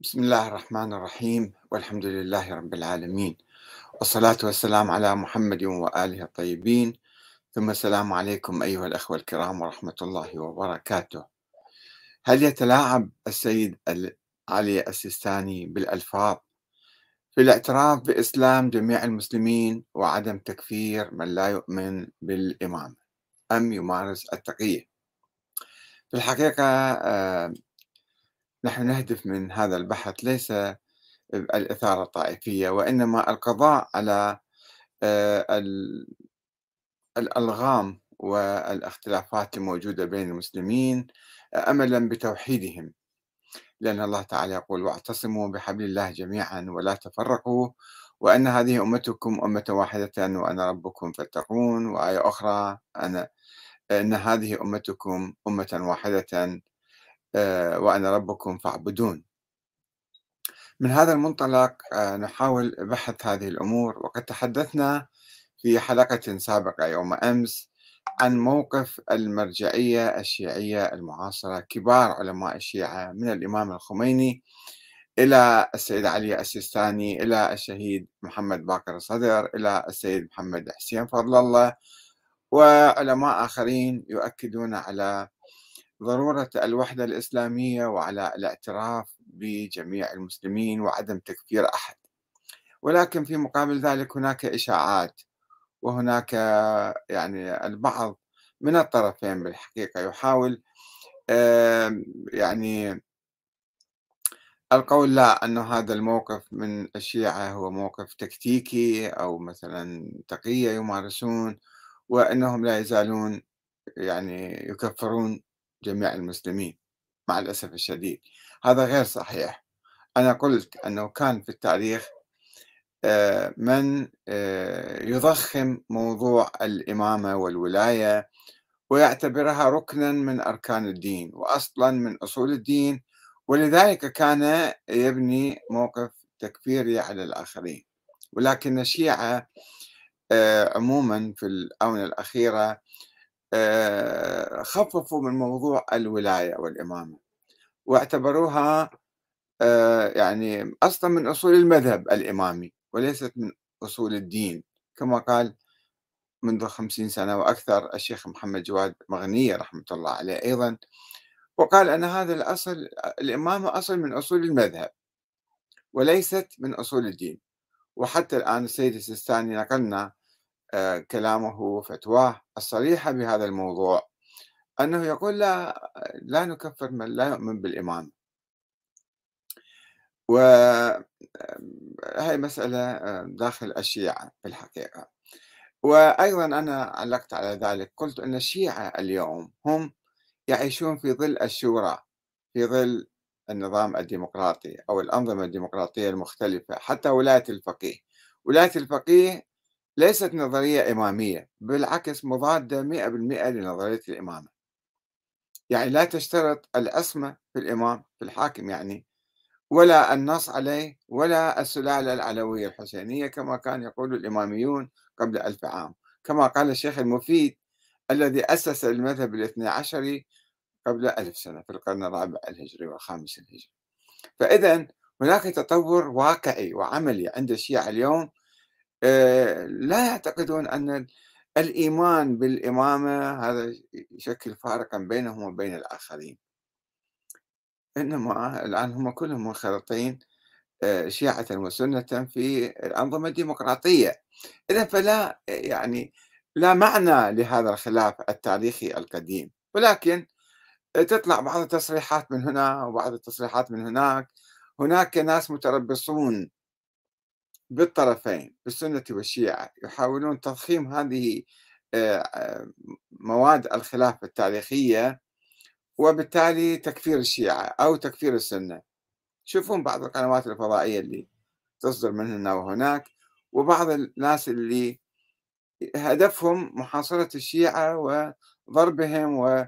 بسم الله الرحمن الرحيم والحمد لله رب العالمين. والصلاة والسلام على محمد وآله الطيبين. ثم السلام عليكم أيها الأخوة الكرام ورحمة الله وبركاته. هل يتلاعب السيد علي السيستاني بالألفاظ؟ في الاعتراف بإسلام جميع المسلمين وعدم تكفير من لا يؤمن بالإمام أم يمارس التقية؟ في الحقيقة آه، نحن نهدف من هذا البحث ليس الإثارة الطائفية وإنما القضاء على آه، الألغام والاختلافات الموجودة بين المسلمين أملا بتوحيدهم. لأن الله تعالى يقول واعتصموا بحبل الله جميعا ولا تفرقوا وأن هذه أمتكم أمة واحدة وأنا ربكم فاتقون. وآية أخرى أنا أن هذه أمتكم أمة واحدة آه، وأنا ربكم فاعبدون. من هذا المنطلق آه، نحاول بحث هذه الأمور وقد تحدثنا في حلقة سابقة يوم أمس عن موقف المرجعية الشيعية المعاصرة كبار علماء الشيعة من الإمام الخميني إلى السيد علي السيستاني إلى الشهيد محمد باقر الصدر إلى السيد محمد حسين فضل الله وعلماء آخرين يؤكدون على ضرورة الوحدة الإسلامية وعلى الاعتراف بجميع المسلمين وعدم تكفير أحد. ولكن في مقابل ذلك هناك إشاعات وهناك يعني البعض من الطرفين بالحقيقة يحاول يعني القول لا أن هذا الموقف من الشيعة هو موقف تكتيكي أو مثلا تقية يمارسون وأنهم لا يزالون يعني يكفرون جميع المسلمين مع الأسف الشديد. هذا غير صحيح. أنا قلت أنه كان في التاريخ آه، من آه، يضخم موضوع الإمامة والولاية ويعتبرها ركنا من أركان الدين وأصلا من أصول الدين ولذلك كان يبني موقف تكفيري على الآخرين. ولكن الشيعة آه، عموما في الآونة الأخيرة خففوا من موضوع الولاية والإمامة واعتبروها آه، يعني أصلا من أصول المذهب الإمامي وليست من أصول الدين. كما قال منذ خمسين سنة وأكثر الشيخ محمد جواد مغنية رحمة الله عليه أيضا وقال أن هذا الأصل الإمامة أصل من أصول المذهب وليست من أصول الدين. وحتى الآن السيد السيستاني نقلنا آه، كلامه وفتواه الصريحة بهذا الموضوع أنه يقول لا لا نكفر من لا يؤمن بالإمام وهي آه، مسألة آه، داخل الشيعة في الحقيقة. وأيضا أنا علقت على ذلك قلت أن الشيعة اليوم هم يعيشون في ظل الشورى في ظل النظام الديمقراطي أو الأنظمة الديمقراطية المختلفة حتى ولاية الفقيه. ولاية الفقيه ليست نظرية إمامية بالعكس مضادة 100% لنظرية الإمامة. يعني لا تشترط العصمة في الإمام في الحاكم يعني ولا النص عليه ولا السلالة العلوية الحسينية كما كان يقول الإماميون قبل ألف عام. كما قال الشيخ المفيد الذي أسس المذهب الاثني عشري قبل ألف سنة في القرن الرابع الهجري والخامس الهجري. فإذا هناك تطور واقعي وعملي عند الشيعة اليوم لا يعتقدون أن الإيمان بالإمامة هذا يشكل فارقا بينهم وبين الآخرين. إنما الآن هم كلهم منخرطين آه، شيعة وسنة في الأنظمة الديمقراطية. إذا فلا يعني لا معنى لهذا الخلاف التاريخي القديم. ولكن تطلع بعض التصريحات من هنا وبعض التصريحات من هناك. هناك ناس متربصون بالطرفين بالسنة والشيعة يحاولون تضخيم هذه آه، مواد الخلاف التاريخية وبالتالي تكفير الشيعة أو تكفير السنة. شوفون بعض القنوات الفضائية اللي تصدر من هنا وهناك وبعض الناس اللي هدفهم محاصرة الشيعة وضربهم و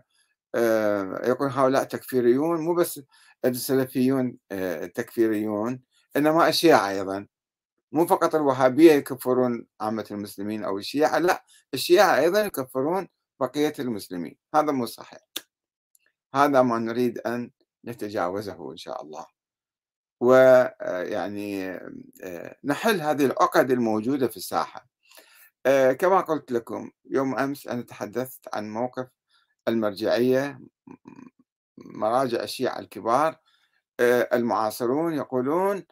آه، يقول هؤلاء تكفيريون مو بس السلفيون آه، تكفيريون إنما الشيعة أيضا. مو فقط الوهابية يكفرون عامة المسلمين أو الشيعة لا الشيعة أيضا يكفرون بقية المسلمين. هذا مو صحيح. هذا ما نريد أن نتجاوزه إن شاء الله. ويعني نحل هذه العقد الموجودة في الساحة. كما قلت لكم يوم أمس أنا تحدثت عن موقف المرجعية مراجع الشيعة الكبار المعاصرون يقولون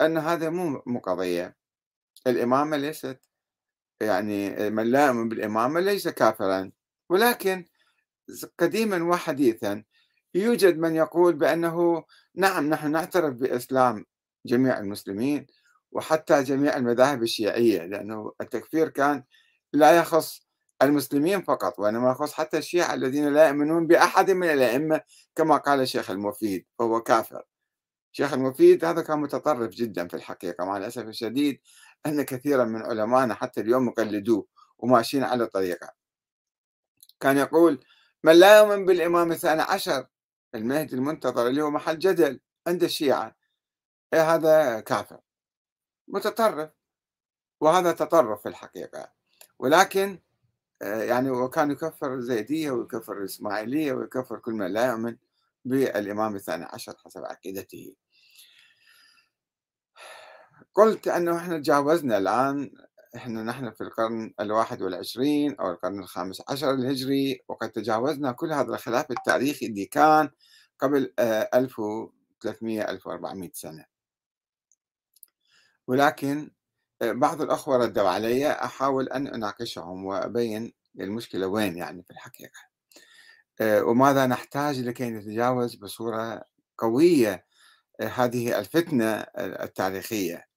أن هذا مو مو قضية. الإمامة ليست يعني من لا يؤمن بالإمامة ليس كافرا. ولكن قديما وحديثا يوجد من يقول بأنه نعم نحن نعترف بإسلام جميع المسلمين وحتى جميع المذاهب الشيعية لأنه التكفير كان لا يخص المسلمين فقط وإنما يخص حتى الشيعة الذين لا يؤمنون بأحد من الأئمة كما قال الشيخ المفيد فهو كافر. الشيخ المفيد هذا كان متطرف جدا في الحقيقة مع الأسف الشديد أن كثيرا من علمائنا حتى اليوم مقلدوه وماشيين على طريقة. كان يقول من لا يؤمن بالإمام الثاني عشر المهدي المنتظر اللي هو محل جدل عند الشيعة إيه هذا كافر؟ متطرف وهذا تطرف في الحقيقة. ولكن آه، يعني وكان يكفر الزيدية ويكفر الإسماعيلية ويكفر كل من لا يؤمن بالإمام الثاني عشر حسب عقيدته. قلت أنه إحنا تجاوزنا الآن إحنا نحن في القرن الواحد والعشرين أو القرن الخامس عشر الهجري وقد تجاوزنا كل هذا الخلاف التاريخي اللي كان قبل 1300 آه، 1400 سنة. ولكن آه، بعض الأخوة ردوا علي أحاول أن أناقشهم وأبين المشكلة وين يعني في الحقيقة. آه، وماذا نحتاج لكي نتجاوز بصورة قوية هذه الفتنة التاريخية.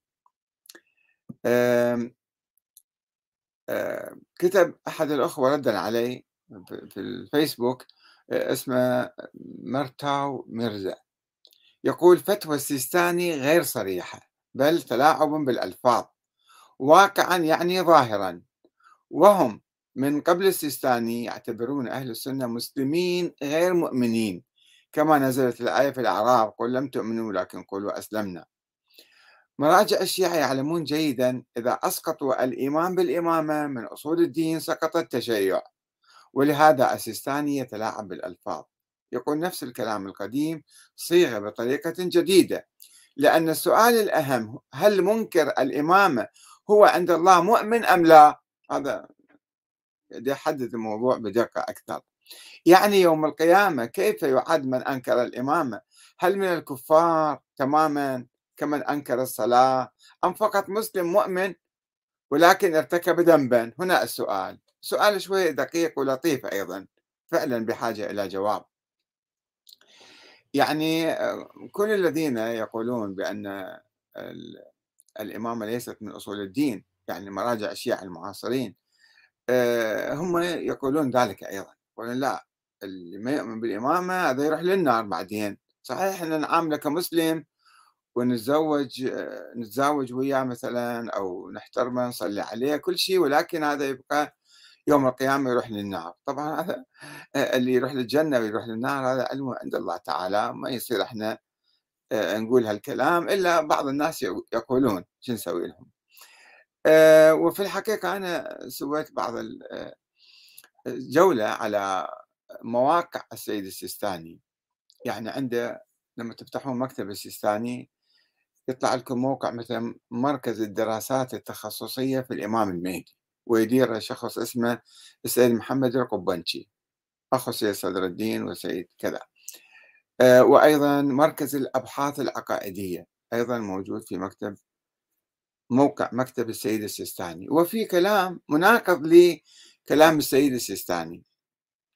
كتب أحد الأخوة ردا علي في الفيسبوك اسمه مرتاو ميرزا. يقول فتوى السيستاني غير صريحة بل تلاعب بالألفاظ واقعا يعني ظاهرا. وهم من قبل السيستاني يعتبرون أهل السنة مسلمين غير مؤمنين كما نزلت الآية في الأعراب قل لم تؤمنوا لكن قولوا أسلمنا. مراجع الشيعة يعلمون جيدا إذا أسقطوا الإيمان بالإمامة من أصول الدين سقط التشيع. ولهذا السيستاني يتلاعب بالألفاظ. يقول نفس الكلام القديم صيغة بطريقة جديدة لأن السؤال الأهم هل منكر الإمامة هو عند الله مؤمن أم لا؟ هذا يحدد الموضوع بدقة أكثر. يعني يوم القيامة كيف يعد من أنكر الإمامة؟ هل من الكفار تماما؟ كمن أنكر الصلاة أم فقط مسلم مؤمن؟ ولكن ارتكب ذنبا. هنا السؤال. سؤال شوي دقيق ولطيف أيضا. فعلا بحاجة إلى جواب. يعني كل الذين يقولون بأن الإمامة ليست من أصول الدين يعني مراجع الشيعة المعاصرين آه، هم يقولون ذلك أيضا. يقولون لا اللي ما يؤمن بالإمامة هذا يروح للنار بعدين. صحيح أن نعامله كمسلم ونتزوج نتزاوج وياه مثلا أو نحترمه نصلي عليه كل شيء ولكن هذا يبقى يوم القيامة يروح للنار. طبعا هذا اللي يروح للجنة ويروح للنار هذا علمه عند الله تعالى ما يصير إحنا نقول هالكلام إلا بعض الناس يقولون شو نسوي لهم. وفي الحقيقة أنا سويت بعض الجولة على مواقع السيد السيستاني. يعني عنده لما تفتحون مكتب السيستاني يطلع لكم موقع مثل مركز الدراسات التخصصية في الإمام المهدي ويدير شخص اسمه السيد محمد القبنشي. أخو سيد صدر الدين وسيد كذا. آه، وأيضا مركز الأبحاث العقائدية أيضا موجود في مكتب موقع مكتب السيد السيستاني. وفي كلام مناقض لكلام السيد السيستاني.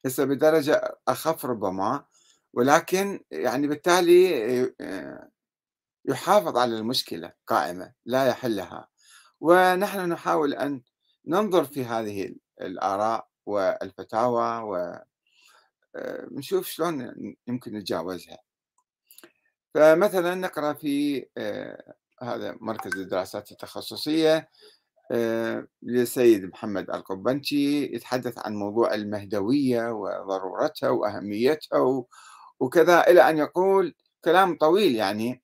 هسه بدرجة أخف ربما ولكن يعني بالتالي آه، يحافظ على المشكلة قائمة لا يحلها. ونحن نحاول أن ننظر في هذه الآراء والفتاوى ونشوف آه، شلون يمكن نتجاوزها. فمثلا نقرأ في آه، هذا مركز الدراسات التخصصية آه، للسيد محمد القبنشي يتحدث عن موضوع المهدوية وضرورتها وأهميتها وكذا إلى أن يقول كلام طويل يعني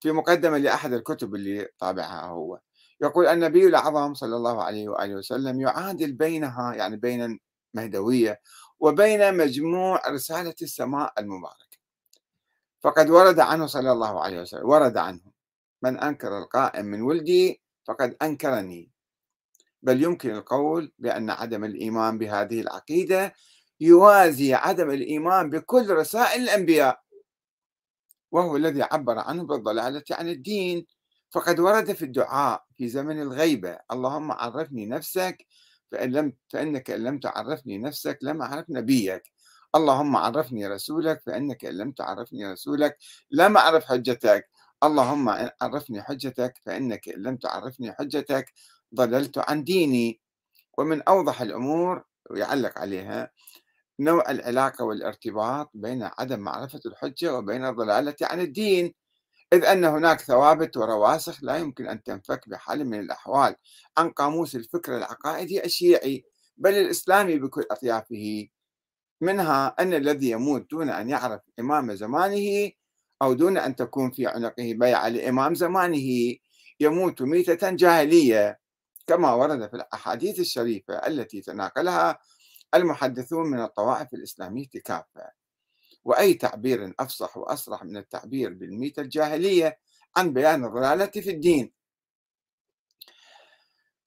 في مقدمة لأحد الكتب اللي طابعها هو يقول النبي الأعظم صلى الله عليه وآله وسلم يعادل بينها يعني بين المهدوية وبين مجموع رسالة السماء المباركة. فقد ورد عنه صلى الله عليه وسلم ورد عنه من أنكر القائم من ولدي فقد أنكرني. بل يمكن القول بأن عدم الإيمان بهذه العقيدة يوازي عدم الإيمان بكل رسائل الأنبياء. وهو الذي عبر عنه بالضلالة عن الدين. فقد ورد في الدعاء في زمن الغيبة اللهم عرفني نفسك فإن لم فإنك إن لم تعرفني نفسك لم أعرف نبيك. اللهم عرفني رسولك فإنك إن لم تعرفني رسولك لم أعرف حجتك. اللهم عرفني حجتك فإنك إن لم تعرفني حجتك. ضللت عن ديني. ومن أوضح الأمور ويعلق عليها نوع العلاقة والارتباط بين عدم معرفة الحجة وبين الضلالة عن الدين إذ أن هناك ثوابت ورواسخ لا يمكن أن تنفك بحال من الأحوال عن قاموس الفكر العقائدي الشيعي بل الإسلامي بكل أطيافه. منها أن الذي يموت دون أن يعرف إمام زمانه أو دون أن تكون في عنقه بيعة لإمام زمانه يموت ميتة جاهلية كما ورد في الأحاديث الشريفة التي تناقلها المحدثون من الطوائف الإسلامية كافة وأي تعبير أفصح وأصرح من التعبير بالميتة الجاهلية عن بيان الضلالة في الدين.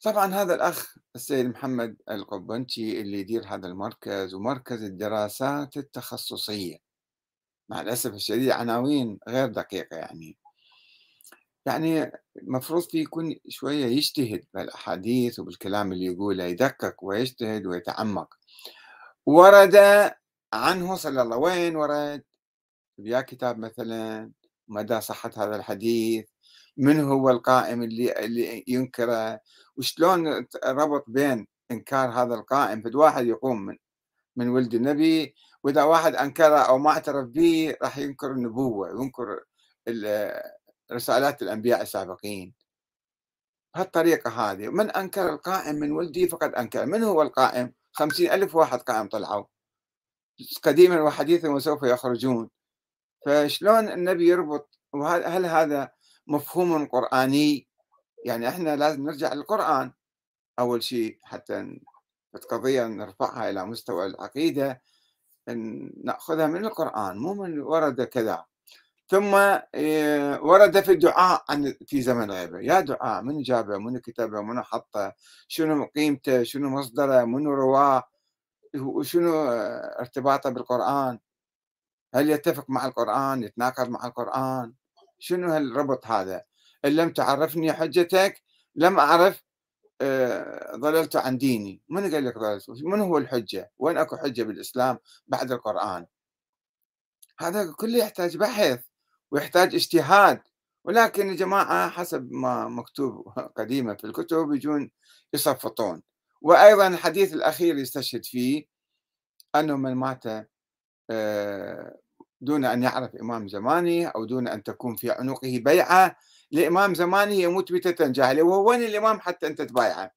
طبعا هذا الأخ السيد محمد القبنشي اللي يدير هذا المركز ومركز الدراسات التخصصية. مع الأسف الشديد عناوين غير دقيقة يعني. يعني المفروض فيه يكون شوية يجتهد بالأحاديث وبالكلام اللي يقوله يدقق ويجتهد ويتعمق. ورد عنه صلى الله وين ورد يا كتاب مثلا مدى صحة هذا الحديث؟ من هو القائم اللي, اللي ينكره؟ وشلون ربط بين إنكار هذا القائم؟ فد واحد يقوم من من ولد النبي وإذا واحد أنكره أو ما اعترف به راح ينكر النبوة وينكر رسالات الأنبياء السابقين. بهالطريقة هذه من أنكر القائم من ولدي فقد أنكر من هو القائم؟ خمسين ألف واحد قائم طلعوا. قديما وحديثا وسوف يخرجون. فشلون النبي يربط؟ وهل هذا مفهوم قرآني؟ يعني إحنا لازم نرجع للقرآن. أول شيء حتى القضية نرفعها إلى مستوى العقيدة نأخذها من القرآن مو من ورد كذا ثم آه، ورد في الدعاء عن في زمن غيبه يا دعاء من جابه؟ من كتبه؟ من حطه؟ شنو قيمته شنو مصدره؟ من رواة؟ وشنو ارتباطه بالقرآن؟ هل يتفق مع القرآن؟ يتناقض مع القرآن؟ شنو هالربط هذا؟ إن لم تعرفني حجتك لم أعرف آه، ضللت عن ديني. من قال لك ضللت؟ من هو الحجة؟ وين أكو حجة بالإسلام بعد القرآن؟ هذا كله يحتاج بحث. ويحتاج اجتهاد. ولكن الجماعة حسب ما مكتوب قديما في الكتب يجون يصفطون. وأيضا الحديث الأخير يستشهد فيه أنه من مات آه، دون أن يعرف إمام زمانه أو دون أن تكون في عنقه بيعة لإمام زمانه يموت بتة جاهلية وهو وين الإمام حتى أنت تبايعه؟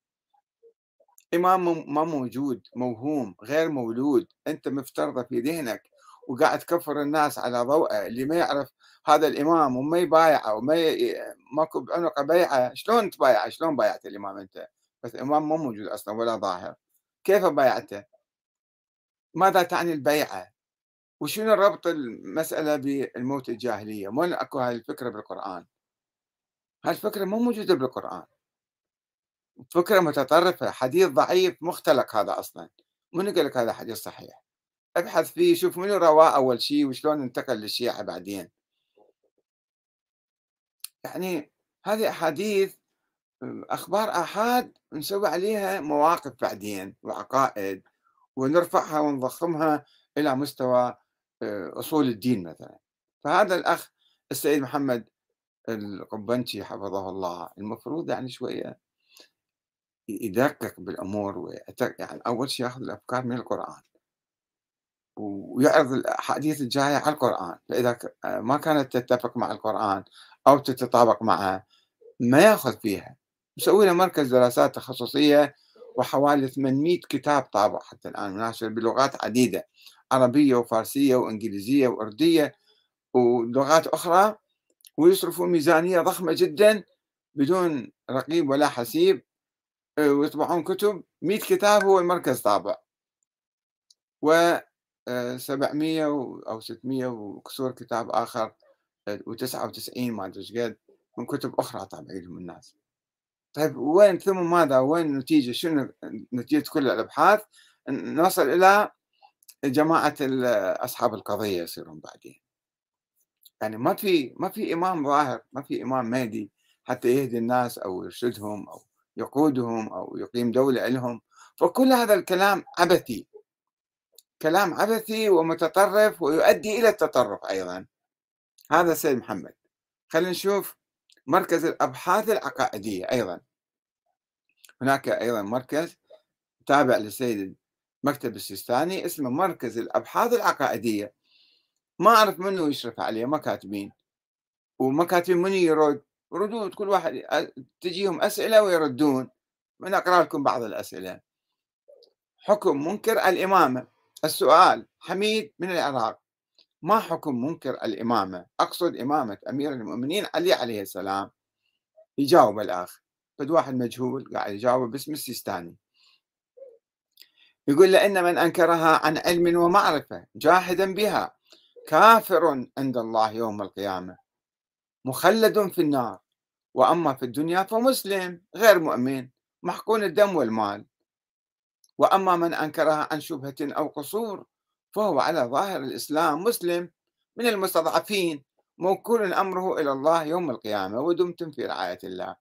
إمام ما موجود موهوم غير مولود. أنت مفترضة في ذهنك وقاعد تكفر الناس على ضوءه اللي ما يعرف هذا الإمام وما يبايعه وما ي... ماكو بعنقه بيعة. شلون تبايعه شلون بايعت الإمام أنت؟ بس الإمام مو موجود أصلا ولا ظاهر. كيف بايعته؟ ماذا تعني البيعة؟ وشنو ربط المسألة بالموت الجاهلية؟ وين أكو هاي الفكرة بالقرآن؟ هاي الفكرة مو موجودة بالقرآن. فكرة متطرفة حديث ضعيف مختلق هذا أصلا. من قال لك هذا حديث صحيح؟ أبحث فيه شوف منو رواه أول شيء وشلون انتقل للشيعة بعدين. يعني هذه أحاديث أخبار آحاد نسوي عليها مواقف بعدين وعقائد ونرفعها ونضخمها إلى مستوى آه، أصول الدين مثلا. فهذا الأخ السيد محمد القبنشي حفظه الله. المفروض يعني شوية يدقق بالأمور يعني أول شيء ياخذ الأفكار من القرآن. ويعرض الأحاديث الجاية على القرآن. فإذا ما كانت تتفق مع القرآن أو تتطابق معه ما يأخذ فيها. مسوي له مركز دراسات تخصصية وحوالي 800 كتاب طابع حتى الآن مناشر بلغات عديدة عربية وفارسية وإنجليزية وأردية ولغات أخرى ويصرفوا ميزانية ضخمة جدا بدون رقيب ولا حسيب ويطبعون كتب. 100 كتاب هو المركز طابع و 700 أو 600 وكسور كتاب آخر و99 ما أدري إيش قد من كتب أخرى طابعينهم الناس. طيب وين ثم ماذا؟ وين النتيجة؟ شنو نتيجة كل الأبحاث؟ نصل إلى جماعة أصحاب القضية يصيرون بعدين. يعني ما في ما في إمام ظاهر، ما في إمام مهدي حتى يهدي الناس أو يرشدهم أو يقودهم أو يقيم دولة لهم، فكل هذا الكلام عبثي. كلام عبثي ومتطرف ويؤدي إلى التطرف أيضا. هذا سيد محمد. خلينا نشوف مركز الأبحاث العقائدية أيضا. هناك أيضا مركز تابع للسيد مكتب السيستاني اسمه مركز الأبحاث العقائدية. ما أعرف منه يشرف عليه ما كاتبين. وما كاتبين من يرد؟ ردود كل واحد تجيهم أسئلة ويردون. من أقرأ لكم بعض الأسئلة. حكم منكر الإمامة. السؤال حميد من العراق ما حكم منكر الإمامة؟ أقصد إمامة أمير المؤمنين علي عليه السلام. يجاوب الأخ بد واحد مجهول قاعد يجاوب باسم السيستاني يقول لأن من أنكرها عن علم ومعرفة جاحدا بها كافر عند الله يوم القيامة. مخلد في النار وأما في الدنيا فمسلم غير مؤمن محقون الدم والمال. وأما من أنكرها عن شبهة أو قصور فهو على ظاهر الإسلام مسلم من المستضعفين موكول أمره إلى الله يوم القيامة ودمتم في رعاية الله.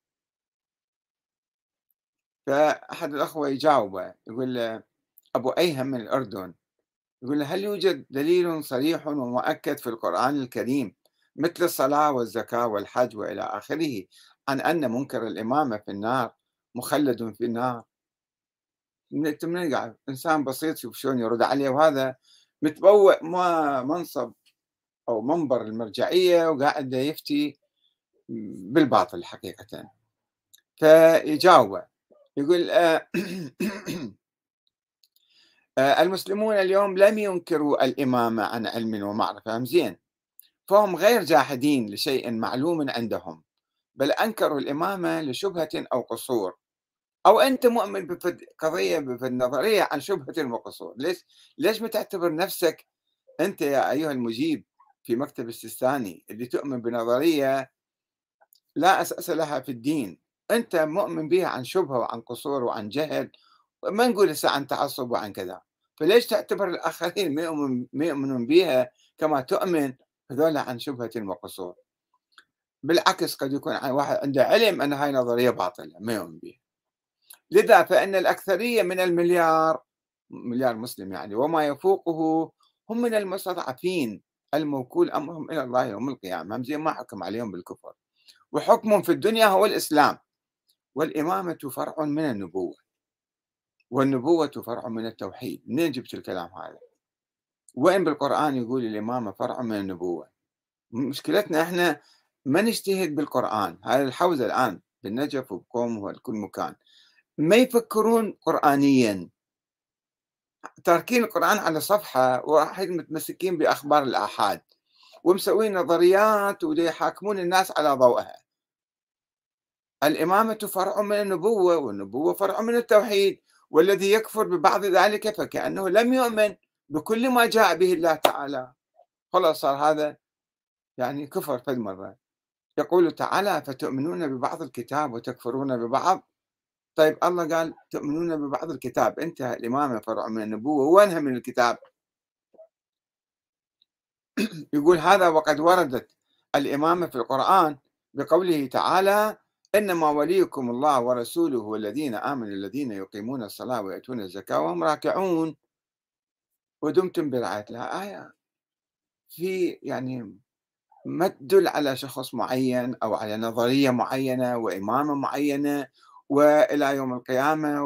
فأحد الأخوة يجاوبه يقول له أبو أيهم من الأردن. يقول له هل يوجد دليل صريح ومؤكد في القرآن الكريم مثل الصلاة والزكاة والحج وإلى آخره عن أن منكر الإمامة في النار مخلد في النار؟ من قاعد إنسان بسيط شوف شلون يرد عليه وهذا متبوئ ما منصب أو منبر المرجعية وقاعد يفتي بالباطل حقيقة. فيجاوب يقول آه، آه، المسلمون اليوم لم ينكروا الإمامة عن علم ومعرفة زين؟ فهم غير جاحدين لشيء معلوم عندهم بل أنكروا الإمامة لشبهة أو قصور. أو أنت مؤمن بقضية بالنظرية عن شبهة وقصور ليش ليش ما تعتبر نفسك أنت يا أيها المجيب في مكتب السيستاني اللي تؤمن بنظرية لا أساس لها في الدين؟ أنت مؤمن بها عن شبهة وعن قصور وعن جهل ما نقول هسه عن تعصب وعن كذا. فليش تعتبر الآخرين ما يؤمنون بها كما تؤمن هذول عن شبهة وقصور بالعكس قد يكون واحد عنده علم أن هاي نظرية باطلة ما يؤمن بها لذا فإن الأكثرية من المليار مليار مسلم يعني وما يفوقه هم من المستضعفين الموكول أمرهم إلى الله يوم القيامة زي ما حكم عليهم بالكفر. وحكمهم في الدنيا هو الإسلام. والإمامة فرع من النبوة. والنبوة فرع من التوحيد. منين جبت الكلام هذا؟ وين بالقرآن يقول الإمامة فرع من النبوة؟ مشكلتنا إحنا ما نجتهد بالقرآن. هذا الحوزة الآن بالنجف وبقوم وكل مكان. ما يفكرون قرآنيا. تاركين القرآن على صفحة وواحد متمسكين بأخبار الآحاد ومسوين نظريات ويحاكمون الناس على ضوءها. الإمامة فرع من النبوة والنبوة فرع من التوحيد والذي يكفر ببعض ذلك فكأنه لم يؤمن بكل ما جاء به الله تعالى. خلاص صار هذا يعني كفر في المرة. يقول تعالى فتؤمنون ببعض الكتاب وتكفرون ببعض؟ طيب الله قال تؤمنون ببعض الكتاب. انتهى الإمامة فرع من النبوة وينها من الكتاب؟ يقول هذا وقد وردت الإمامة في القرآن بقوله تعالى إنما وليكم الله ورسوله والذين آمنوا الذين يقيمون الصلاة ويأتون الزكاة وهم راكعون. ودمتم برعاية الله. آية. في يعني ما تدل على شخص معين أو على نظرية معينة وإمامة معينة وإلى يوم القيامة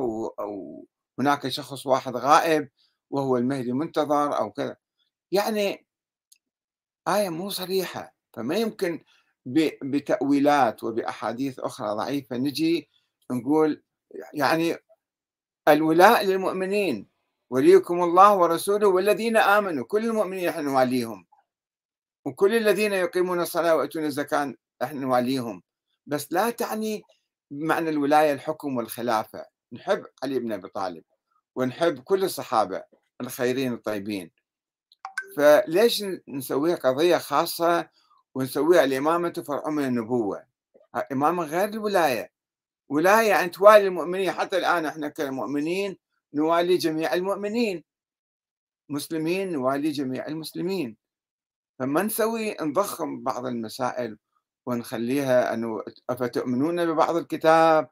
وهناك شخص واحد غائب وهو المهدي منتظر أو كذا. يعني آية مو صريحة. فما يمكن بتأويلات وبأحاديث أخرى ضعيفة نجي نقول يعني الولاء للمؤمنين وليكم الله ورسوله والذين آمنوا. كل المؤمنين إحنا نواليهم. وكل الذين يقيمون الصلاة ويؤتون الزكاة إحنا نواليهم. بس لا تعني بمعنى الولاية الحكم والخلافة. نحب علي بن أبي طالب ونحب كل الصحابة الخيرين الطيبين. فليش نسويها قضية خاصة ونسويها الإمامة فرع من النبوة؟ إمامة غير الولاية. ولاية يعني توالي المؤمنين. حتى الآن إحنا كمؤمنين نوالي جميع المؤمنين. مسلمين نوالي جميع المسلمين. فما نسوي؟ نضخم بعض المسائل. ونخليها أنه أفتؤمنون ببعض الكتاب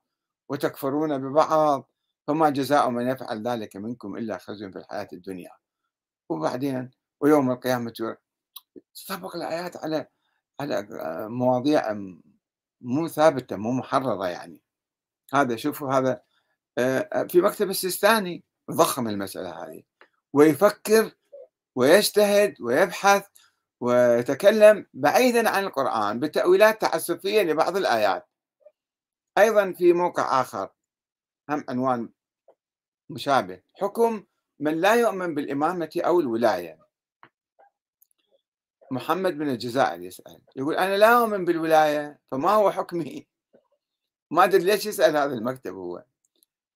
وتكفرون ببعض؟ فما جزاء من يفعل ذلك منكم إلا خزي في الحياة الدنيا. وبعدين ويوم القيامة تطبق الآيات على على مواضيع مو ثابتة مو محررة يعني. هذا شوفوا هذا آه، في مكتب السيستاني ضخم المسألة هذه. ويفكر ويجتهد ويبحث ويتكلم بعيدا عن القرآن بتأويلات تعسفية لبعض الآيات. أيضا في موقع آخر هم عنوان مشابه حكم من لا يؤمن بالإمامة أو الولاية. محمد بن الجزائر يسأل يقول أنا لا أؤمن بالولاية فما هو حكمي؟ ما أدري ليش يسأل هذا المكتب هو.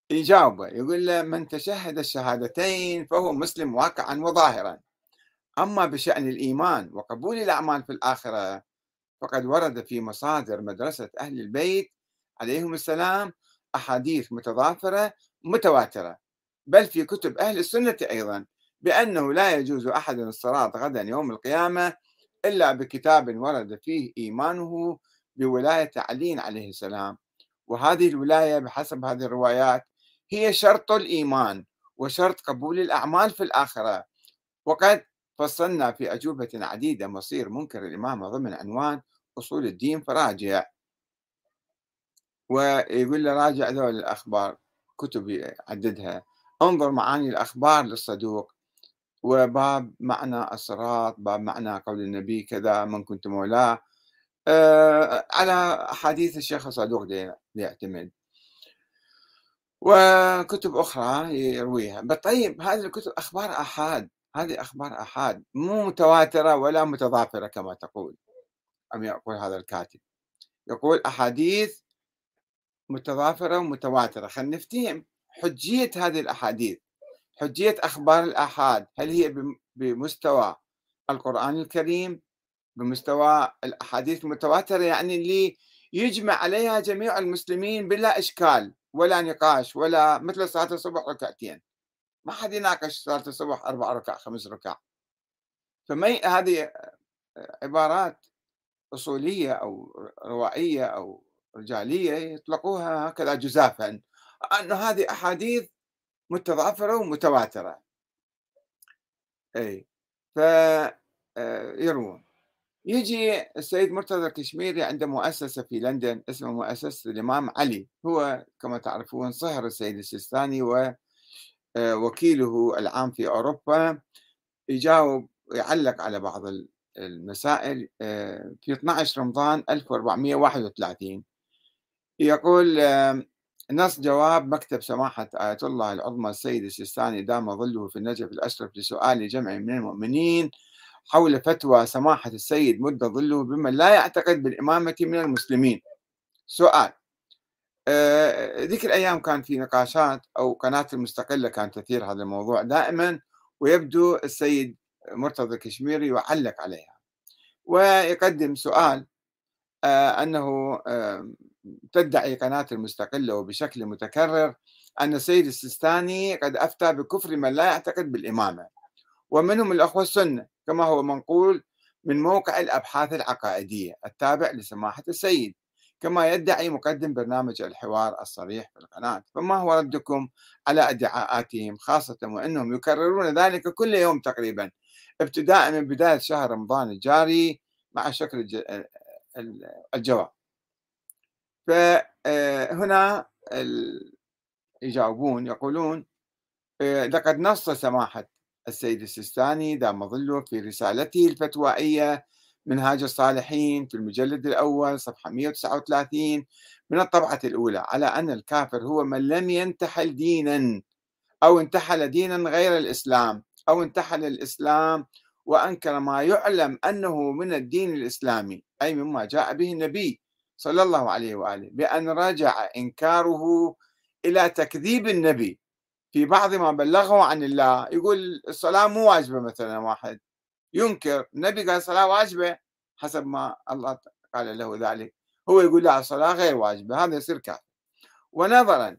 يجاوبه يقول له من تشهد الشهادتين فهو مسلم واقعا وظاهرا. أما بشأن الإيمان وقبول الأعمال في الآخرة فقد ورد في مصادر مدرسة أهل البيت عليهم السلام أحاديث متضافرة متواترة بل في كتب أهل السنة أيضا بأنه لا يجوز أحد الصراط غدا يوم القيامة إلا بكتاب ورد فيه إيمانه بولاية علي عليه السلام. وهذه الولاية بحسب هذه الروايات هي شرط الإيمان وشرط قبول الأعمال في الآخرة. وقد فصلنا في أجوبة عديدة مصير منكر الإمامة ضمن عنوان أصول الدين فراجع. ويقول له راجع ذول الأخبار كتب يعددها. انظر معاني الأخبار للصدوق. وباب معنى الصراط باب معنى قول النبي كذا من كنت مولاه. آه على أحاديث الشيخ الصدوق يعتمد. وكتب أخرى يرويها. طيب هذه الكتب أخبار أحاد. هذه أخبار أحاد مو متواترة ولا متضافرة كما تقول أم يقول هذا الكاتب. يقول أحاديث متضافرة ومتواترة. خلينا نفتهم حجية هذه الأحاديث. حجية أخبار الآحاد هل هي بمستوى القرآن الكريم؟ بمستوى الأحاديث المتواترة يعني اللي يجمع عليها جميع المسلمين بلا إشكال ولا نقاش ولا مثل صلاة الصبح ركعتين. ما حد يناقش صلاة الصبح أربع ركع خمس ركع. فما هذه عبارات أصولية أو روائية أو رجالية يطلقوها هكذا جزافا أن هذه أحاديث متضافرة ومتواترة. أي فيروون آه، يجي السيد مرتضى الكشميري عنده مؤسسة في لندن اسمها مؤسسة الإمام علي. هو كما تعرفون صهر السيد السيستاني ووكيله آه، العام في أوروبا يجاوب يعلق على بعض المسائل آه، في 12 رمضان 1431 يقول نص جواب مكتب سماحة آية الله العظمى السيد السيستاني دام ظله في النجف الأشرف لسؤال جمع من المؤمنين حول فتوى سماحة السيد مد ظله بمن لا يعتقد بالإمامة من المسلمين. سؤال ذيك الأيام كان في نقاشات أو قناة المستقلة كانت تثير هذا الموضوع دائما ويبدو السيد مرتضى الكشميري يعلق عليها. ويقدم سؤال آه، أنه آه، تدعي قناة المستقلة وبشكل متكرر أن السيد السيستاني قد أفتى بكفر من لا يعتقد بالإمامة. ومنهم الأخوة السنة كما هو منقول من موقع الأبحاث العقائدية التابع لسماحة السيد. كما يدعي مقدم برنامج الحوار الصريح في القناة. فما هو ردكم على ادعاءاتهم خاصة وأنهم يكررون ذلك كل يوم تقريبا؟ ابتداء من بداية شهر رمضان الجاري مع شكل الجواب. فهنا يجاوبون يقولون آه، لقد نص سماحة السيد السيستاني دام ظله في رسالته الفتوائية منهاج الصالحين في المجلد الأول صفحة 139 من الطبعة الأولى على أن الكافر هو من لم ينتحل دينا أو انتحل دينا غير الإسلام أو انتحل الإسلام وأنكر ما يعلم أنه من الدين الإسلامي. أي مما جاء به النبي صلى الله عليه وآله بأن رجع إنكاره إلى تكذيب النبي. في بعض ما بلغه عن الله يقول الصلاة مو واجبة مثلا واحد. ينكر. النبي قال الصلاة واجبة حسب ما الله قال له ذلك. هو يقول لا الصلاة غير واجبة هذا يصير كافر ونظرا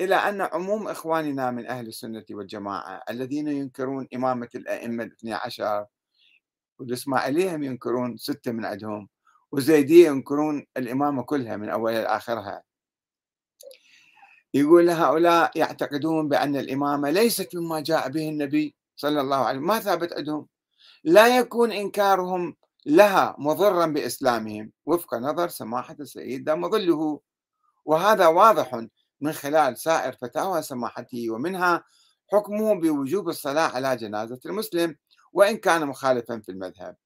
إلى أن عموم إخواننا من أهل السنة والجماعة الذين ينكرون إمامة الأئمة الاثني عشر والإسماعيلية ينكرون ستة من عندهم وزيدية ينكرون الإمامة كلها من أولها لآخرها يقول هؤلاء يعتقدون بأن الإمامة ليست مما جاء به النبي صلى الله عليه وسلم. ما ثابت عندهم؟ لا يكون إنكارهم لها مضرا بإسلامهم. وفق نظر سماحة السيد دام ظله. وهذا واضح من خلال سائر فتاوى سماحته ومنها حكمه بوجوب الصلاة على جنازة المسلم وإن كان مخالفا في المذهب.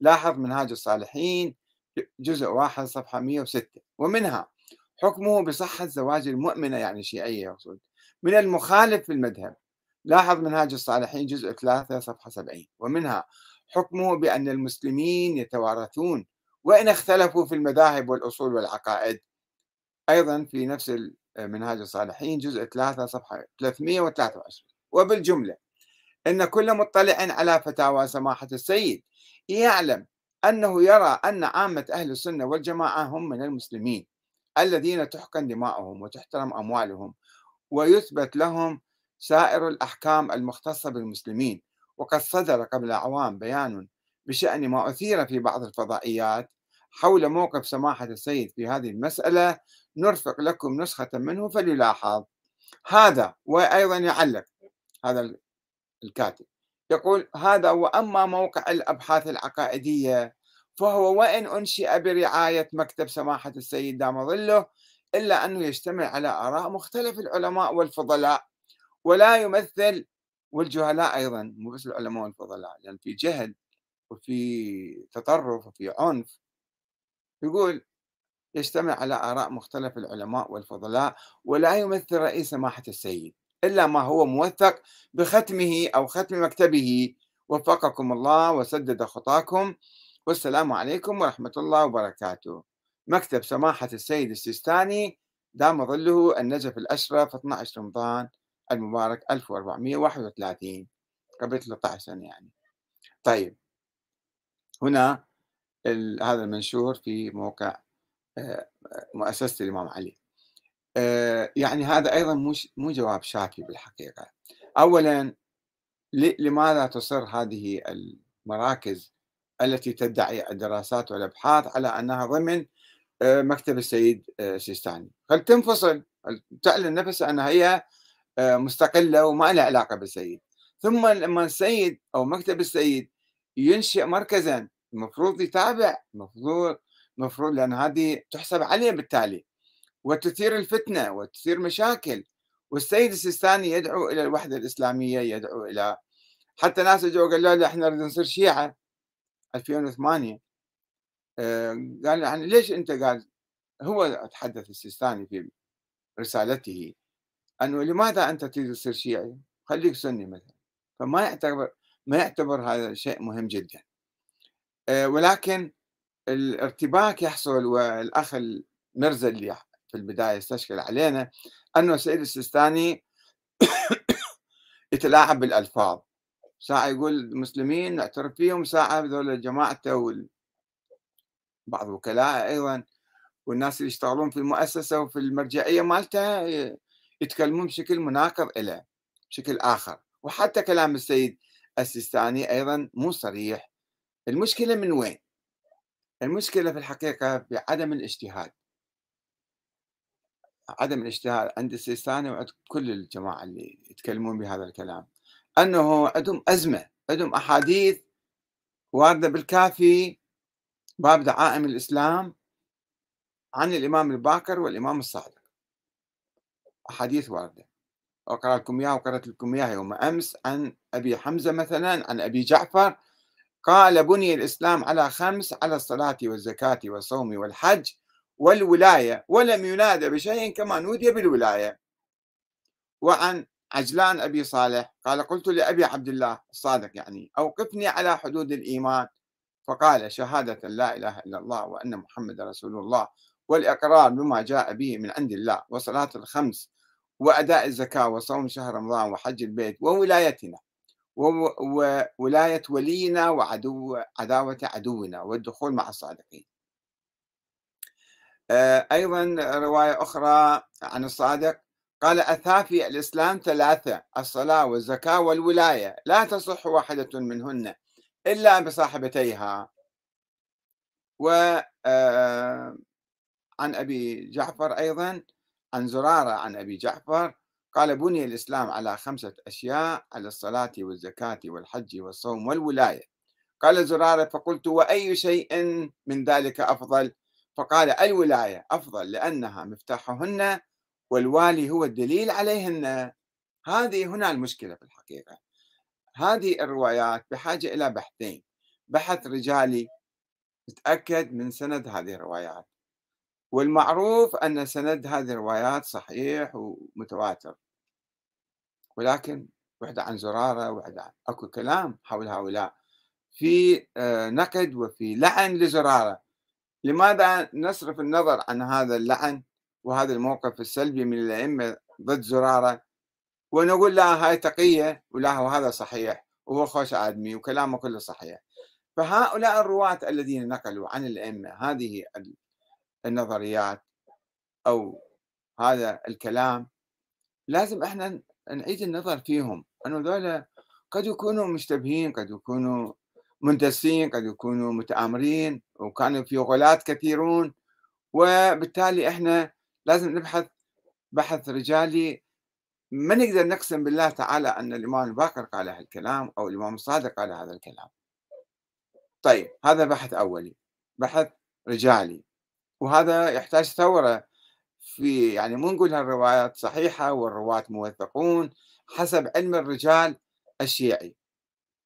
لاحظ منهاج الصالحين جزء واحد صفحة 106 ومنها حكمه بصحة زواج المؤمنة يعني شيعية يقصد من المخالف في المذهب. لاحظ منهاج الصالحين جزء 3 صفحة 70 ومنها حكمه بأن المسلمين يتوارثون وإن اختلفوا في المذاهب والأصول والعقائد. أيضا في نفس منهاج الصالحين جزء 3 صفحة 323 وبالجملة أن كل مطلع على فتاوى سماحة السيد يعلم أنه يرى أن عامة أهل السنة والجماعة هم من المسلمين الذين تحقن دماؤهم وتحترم أموالهم ويثبت لهم سائر الأحكام المختصة بالمسلمين وقد صدر قبل أعوام بيان بشأن ما أثير في بعض الفضائيات. حول موقف سماحة السيد في هذه المسألة نرفق لكم نسخة منه فليلاحظ. هذا وأيضا يعلق هذا الكاتب يقول هذا وأما موقع الأبحاث العقائدية فهو وإن أنشئ برعاية مكتب سماحة السيد دام ظله إلا أنه يشتمل على آراء مختلف العلماء والفضلاء. ولا يمثل والجهلاء أيضا مو بس العلماء والفضلاء لأن يعني في جهل وفي تطرف وفي عنف. يقول يجتمع على آراء مختلف العلماء والفضلاء ولا يمثل رئيس سماحة السيد إلا ما هو موثق بختمه أو ختم مكتبه. وفقكم الله وسدد خطاكم. والسلام عليكم ورحمة الله وبركاته. مكتب سماحة السيد السيستاني دام ظله النجف الأشرف 12 رمضان. المبارك 1431 قبل 13 سنة يعني. طيب. هنا هذا المنشور في موقع آه، مؤسسة الإمام علي. آه، يعني هذا أيضا مو جواب شافي بالحقيقة. أولا لماذا تصر هذه المراكز التي تدعي الدراسات والأبحاث على أنها ضمن آه، مكتب السيد سيستاني؟ هل تنفصل؟ تعلن نفسها أنها هي مستقلة وما لها علاقة بالسيد. ثم لما السيد أو مكتب السيد ينشئ مركزا المفروض يتابع المفروض المفروض لأن هذه تحسب عليه بالتالي. وتثير الفتنة وتثير مشاكل. والسيد السيستاني يدعو إلى الوحدة الإسلامية يدعو إلى حتى ناس اجوا قالوا له إحنا نريد نصير شيعة. 2008 آه، قال يعني ليش أنت قال هو تحدث السيستاني في رسالته. أنه لماذا أنت تريد تصير شيعي؟ خليك سني مثلا. فما يعتبر ما يعتبر هذا شيء مهم جدا. آه، ولكن الارتباك يحصل والأخ المرزا اللي في البداية استشكل علينا أنه السيد السيستاني يتلاعب بالألفاظ. ساعة يقول المسلمين نعترف فيهم ساعة هذول جماعته وال... بعض وكلاء أيضا والناس اللي يشتغلون في المؤسسة وفي المرجعية مالته يتكلمون بشكل مناقض له بشكل آخر. وحتى كلام السيد السيستاني أيضا مو صريح. المشكلة من وين؟ المشكلة في الحقيقة بعدم الاجتهاد. عدم الاجتهاد عند السيستاني وعند كل الجماعة اللي يتكلمون بهذا الكلام. أنه عندهم أزمة عندهم أحاديث واردة بالكافي باب دعائم الإسلام عن الإمام الباكر والإمام الصادق. أحاديث واردة وأقرأ لكم إياها وقرأت لكم إياها يوم أمس عن أبي حمزة مثلا عن أبي جعفر قال بني الإسلام على خمس على الصلاة والزكاة والصوم والحج والولاية ولم ينادى بشيء كما نودي بالولاية. وعن عجلان أبي صالح قال قلت لأبي عبد الله الصادق يعني أوقفني على حدود الإيمان. فقال شهادة لا إله إلا الله وأن محمد رسول الله والإقرار بما جاء به من عند الله وصلاة الخمس وأداء الزكاة وصوم شهر رمضان وحج البيت وولايتنا وولاية ولينا وعدو عداوة عدونا والدخول مع الصادقين. آه، أيضا رواية أخرى عن الصادق قال أثافي الإسلام ثلاثة الصلاة والزكاة والولاية لا تصح واحدة منهن إلا بصاحبتيها. و آه، عن أبي جعفر أيضا عن زرارة عن أبي جعفر قال بني الإسلام على خمسة أشياء على الصلاة والزكاة والحج والصوم والولاية. قال زرارة فقلت وأي شيء من ذلك أفضل؟ فقال الولاية أفضل لأنها مفتاحهن والوالي هو الدليل عليهن. هذه هنا المشكلة في الحقيقة. هذه الروايات بحاجة إلى بحثين. بحث رجالي تأكد من سند هذه الروايات. والمعروف أن سند هذه الروايات صحيح ومتواتر. ولكن وحدة عن زرارة وحدة عن أكو كلام حول هؤلاء. في آه، نقد وفي لعن لزرارة. لماذا نصرف النظر عن هذا اللعن وهذا الموقف السلبي من الأئمة ضد زرارة؟ ونقول لا هاي تقية ولا هو هذا صحيح وهو خوش آدمي وكلامه كله صحيح. فهؤلاء الرواة الذين نقلوا عن الأئمة هذه النظريات أو هذا الكلام لازم إحنا نعيد النظر فيهم. أنه ذولا قد يكونوا مشتبهين قد يكونوا مندسين قد يكونوا متآمرين وكانوا في غلات كثيرون وبالتالي إحنا لازم نبحث بحث رجالي. ما نقدر نقسم بالله تعالى أن الإمام الباقر قال هالكلام أو الإمام الصادق قال هذا الكلام. طيب هذا بحث أولي بحث رجالي. وهذا يحتاج ثورة. في يعني مو نقول هالروايات صحيحة والرواة موثقون حسب علم الرجال الشيعي.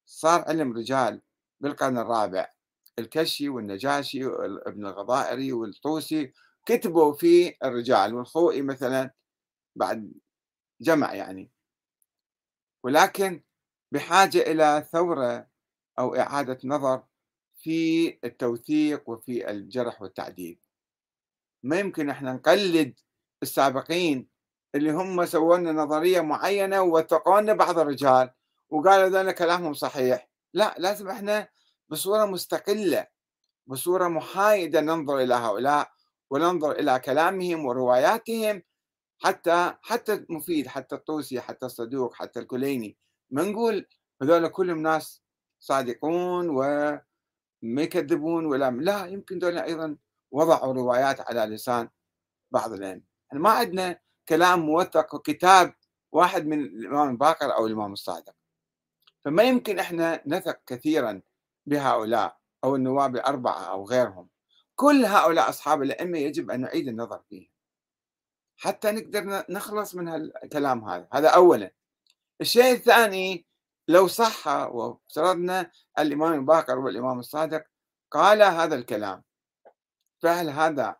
صار علم رجال بالقرن الرابع. الكشي والنجاشي وابن الغضائري والطوسي كتبوا في الرجال والخوئي مثلا بعد جمع يعني. ولكن بحاجة إلى ثورة أو إعادة نظر في التوثيق وفي الجرح والتعديل. ما يمكن إحنا نقلد السابقين اللي هم سووا لنا نظرية معينة ووثقوا لنا بعض الرجال وقالوا ذلك كلامهم صحيح. لا لازم إحنا بصورة مستقلة بصورة محايدة ننظر إلى هؤلاء وننظر إلى كلامهم ورواياتهم حتى حتى مفيد حتى الطوسي حتى الصدوق حتى الكليني ما نقول هذول كلهم ناس صادقون وما يكذبون ولا لا يمكن دول أيضا وضعوا روايات على لسان بعض الأئمة يعني ما عندنا كلام موثق وكتاب واحد من الإمام الباقر أو الإمام الصادق. فما يمكن إحنا نثق كثيرا بهؤلاء أو النواب الأربعة أو غيرهم. كل هؤلاء أصحاب الأئمة يجب أن نعيد النظر فيهم. حتى نقدر نخلص من الكلام هذا. هذا أولا. الشيء الثاني لو صح وافترضنا الإمام الباقر والإمام الصادق قال هذا الكلام. فهل هذا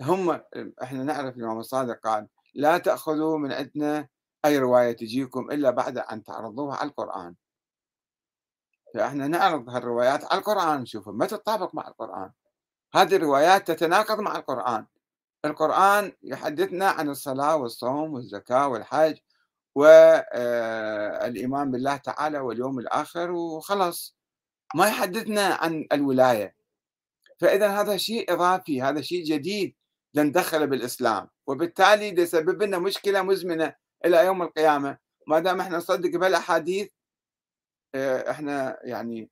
هم إحنا نعرف الإمام الصادق قال لا تأخذوا من عندنا أي رواية تجيكم إلا بعد أن تعرضوها على القرآن. فإحنا نعرض هالروايات على القرآن. نشوفها ما تتطابق مع القرآن. هذه الروايات تتناقض مع القرآن. القرآن يحدثنا عن الصلاة والصوم والزكاة والحج والإيمان آه، بالله تعالى واليوم الآخر وخلص ما يحدثنا عن الولاية. فإذا هذا شيء إضافي هذا شيء جديد لندخله بالإسلام. وبالتالي يسبب لنا مشكلة مزمنة إلى يوم القيامة ما دام إحنا نصدق بهالأحاديث آه، إحنا يعني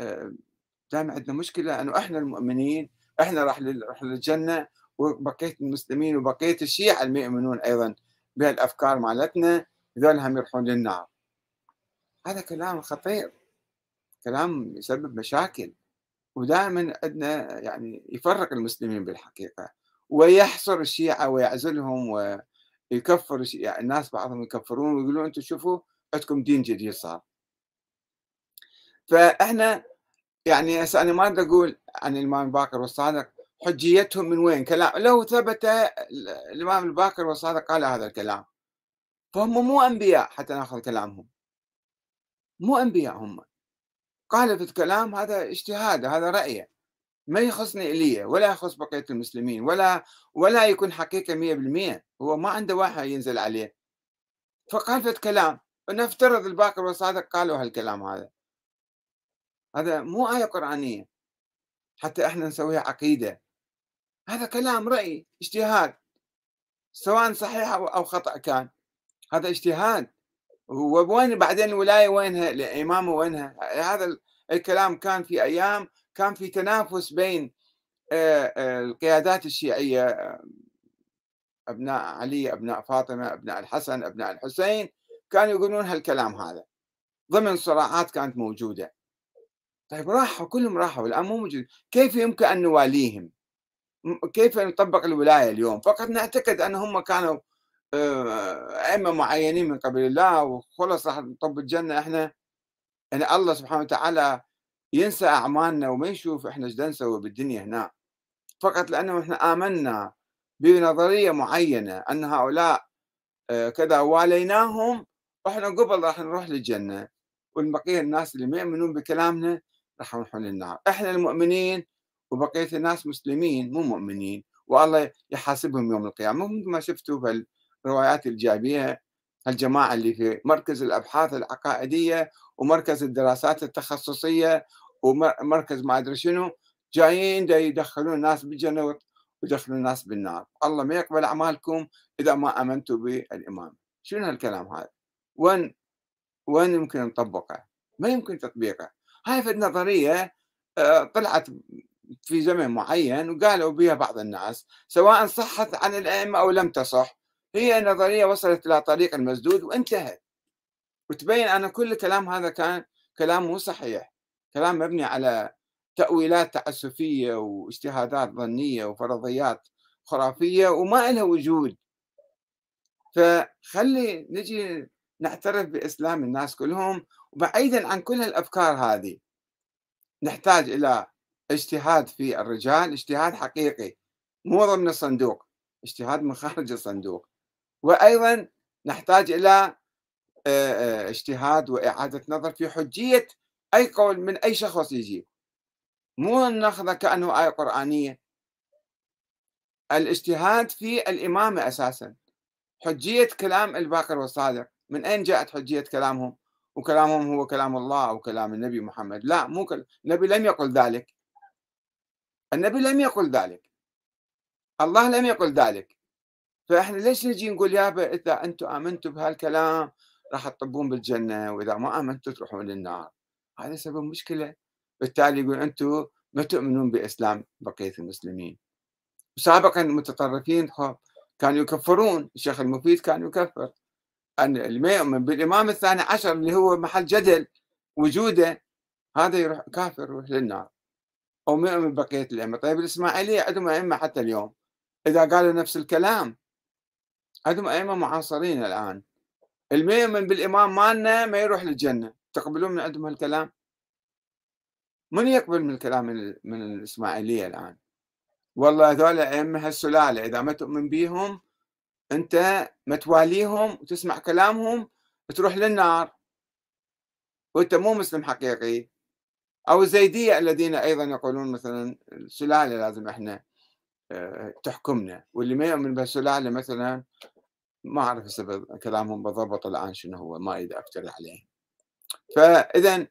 آه، دائما عندنا مشكلة أنه إحنا المؤمنين إحنا راح للجنة وبقية المسلمين وبقية الشيعة اللي يؤمنون أيضا بهالأفكار مالتنا ذول هم يروحون للنار. هذا كلام خطير. كلام يسبب مشاكل. ودائما عندنا يعني يفرق المسلمين بالحقيقة ويحصر الشيعة ويعزلهم ويكفر يعني الناس بعضهم يكفرون ويقولون أنتم شوفوا عندكم دين جديد صار. فإحنا يعني هسه أنا ما اريد أقول عن الإمام الباقر والصادق حجيتهم من وين؟ كلام لو ثبت الإمام الباقر والصادق قال هذا الكلام. فهم مو أنبياء حتى نأخذ كلامهم. مو أنبياء هم. قال في الكلام هذا اجتهاد هذا رأيه. ما يخصني إلي ولا يخص بقية المسلمين ولا ولا يكون حقيقة مية بالمية. هو ما عنده واحد ينزل عليه. فقال في الكلام نفترض الباقر والصادق قالوا هالكلام هذا. هذا مو آية قرآنية. حتى إحنا نسويها عقيدة. هذا كلام رأي اجتهاد. سواء صحيح أو خطأ كان. هذا اجتهاد. وين بعدين الولاية وينها؟ الإمامة وينها؟ هذا الكلام كان في أيام كان في تنافس بين القيادات الشيعية أبناء علي أبناء فاطمة أبناء الحسن أبناء الحسين كانوا يقولون هالكلام هذا. ضمن صراعات كانت موجودة. طيب راحوا كلهم راحوا الآن مو موجود. كيف يمكن أن نواليهم؟ كيف نطبق الولاية اليوم؟ فقط نعتقد أن هم كانوا آه، أئمة معينين من قبل الله وخلص راح نطب الجنة. إحنا يعني الله سبحانه وتعالى ينسى أعمالنا وما يشوف إحنا إيش نسوي بالدنيا هنا. فقط لأنه إحنا آمنا بنظرية معينة أن هؤلاء آه، كذا واليناهم وإحنا قبل راح نروح للجنة. والبقية الناس اللي ما يؤمنون بكلامنا راح يروحون للنار. إحنا المؤمنين وبقية الناس مسلمين مو مؤمنين. والله يحاسبهم يوم القيامة. مثل ما شفتوا بالروايات الجايبيها الجماعة اللي في مركز الأبحاث العقائدية ومركز الدراسات التخصصية ومركز ما أدري شنو جايين دا يدخلون الناس بالجنة ويدخلون الناس بالنار. الله ما يقبل أعمالكم إذا ما آمنتوا بالإمام شنو هالكلام هذا؟ وين وين يمكن نطبقه؟ ما يمكن تطبيقه. هاي في النظرية آه، طلعت في زمن معين وقالوا بها بعض الناس سواء صحت عن الأئمة أو لم تصح. هي نظرية وصلت إلى طريق المسدود وانتهت. وتبين أن كل الكلام هذا كان كلام مو صحيح. كلام مبني على تأويلات تعسفية واجتهادات ظنية وفرضيات خرافية وما لها وجود. فخلي نجي نعترف بإسلام الناس كلهم. وبعيدا عن كل الأفكار هذه نحتاج إلى اجتهاد في الرجال اجتهاد حقيقي مو ضمن الصندوق اجتهاد من خارج الصندوق. وأيضا نحتاج إلى اجتهاد وإعادة نظر في حجية أي قول من أي شخص يجي. مو ناخذه كأنه آية قرآنية. الاجتهاد في الإمامة أساسا. حجية كلام الباقر والصادق. من أين جاءت حجية كلامهم؟ وكلامهم هو كلام الله أو كلام النبي محمد. لا مو كل... النبي لم يقل ذلك. النبي لم يقل ذلك. الله لم يقل ذلك. فإحنا ليش نجي نقول يابا إذا أنتم امنتم بهالكلام راح تطبون بالجنة وإذا ما امنتم تروحون للنار. هذا سبب مشكلة. بالتالي يقول أنتم ما تؤمنون بإسلام بقية المسلمين. سابقا المتطرفين كانوا يكفرون. الشيخ المفيد كان يكفر. اللي ما يؤمن بالإمام الثاني عشر اللي هو محل جدل وجوده هذا يروح كافر يروح للنار. أو ما يؤمن بقية الأئمة. طيب الإسماعيلية عندهم أئمة حتى اليوم. إذا قالوا نفس الكلام عندهم أئمة معاصرين الآن. اللي يؤمن بالإمام مالنا ما يروح للجنة. تقبلون من عندهم هالكلام؟ من يقبل من الكلام من, الإسماعيلية الآن؟ والله هذول أئمة هالسلالة إذا ما تؤمن بيهم أنت ما تواليهم وتسمع كلامهم تروح للنار. وأنت مو مسلم حقيقي. أو الزيدية الذين أيضا يقولون مثلا السلالة لازم إحنا آه، تحكمنا. واللي ما يؤمن بالسلالة مثلا ما أعرف السبب كلامهم بالضبط الآن شنو هو ما أريد أفتري عليه. فإذا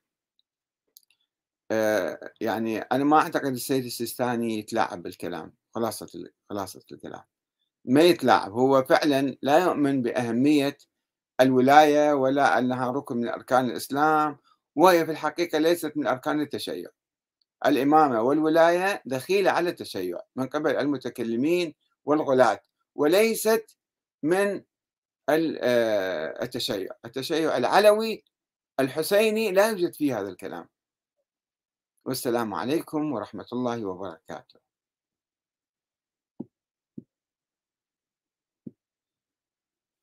آه، يعني أنا ما أعتقد السيد السيستاني يتلاعب بالكلام. خلاصة خلاصة الكلام. ما يتلاعب. هو فعلا لا يؤمن بأهمية الولاية ولا أنها ركن من أركان الإسلام وهي في الحقيقة ليست من أركان التشيع. الإمامة والولاية دخيلة على التشيع من قبل المتكلمين والغلاة وليست من آه، التشيع. التشيع العلوي الحسيني لا يوجد فيه هذا الكلام. والسلام عليكم ورحمة الله وبركاته.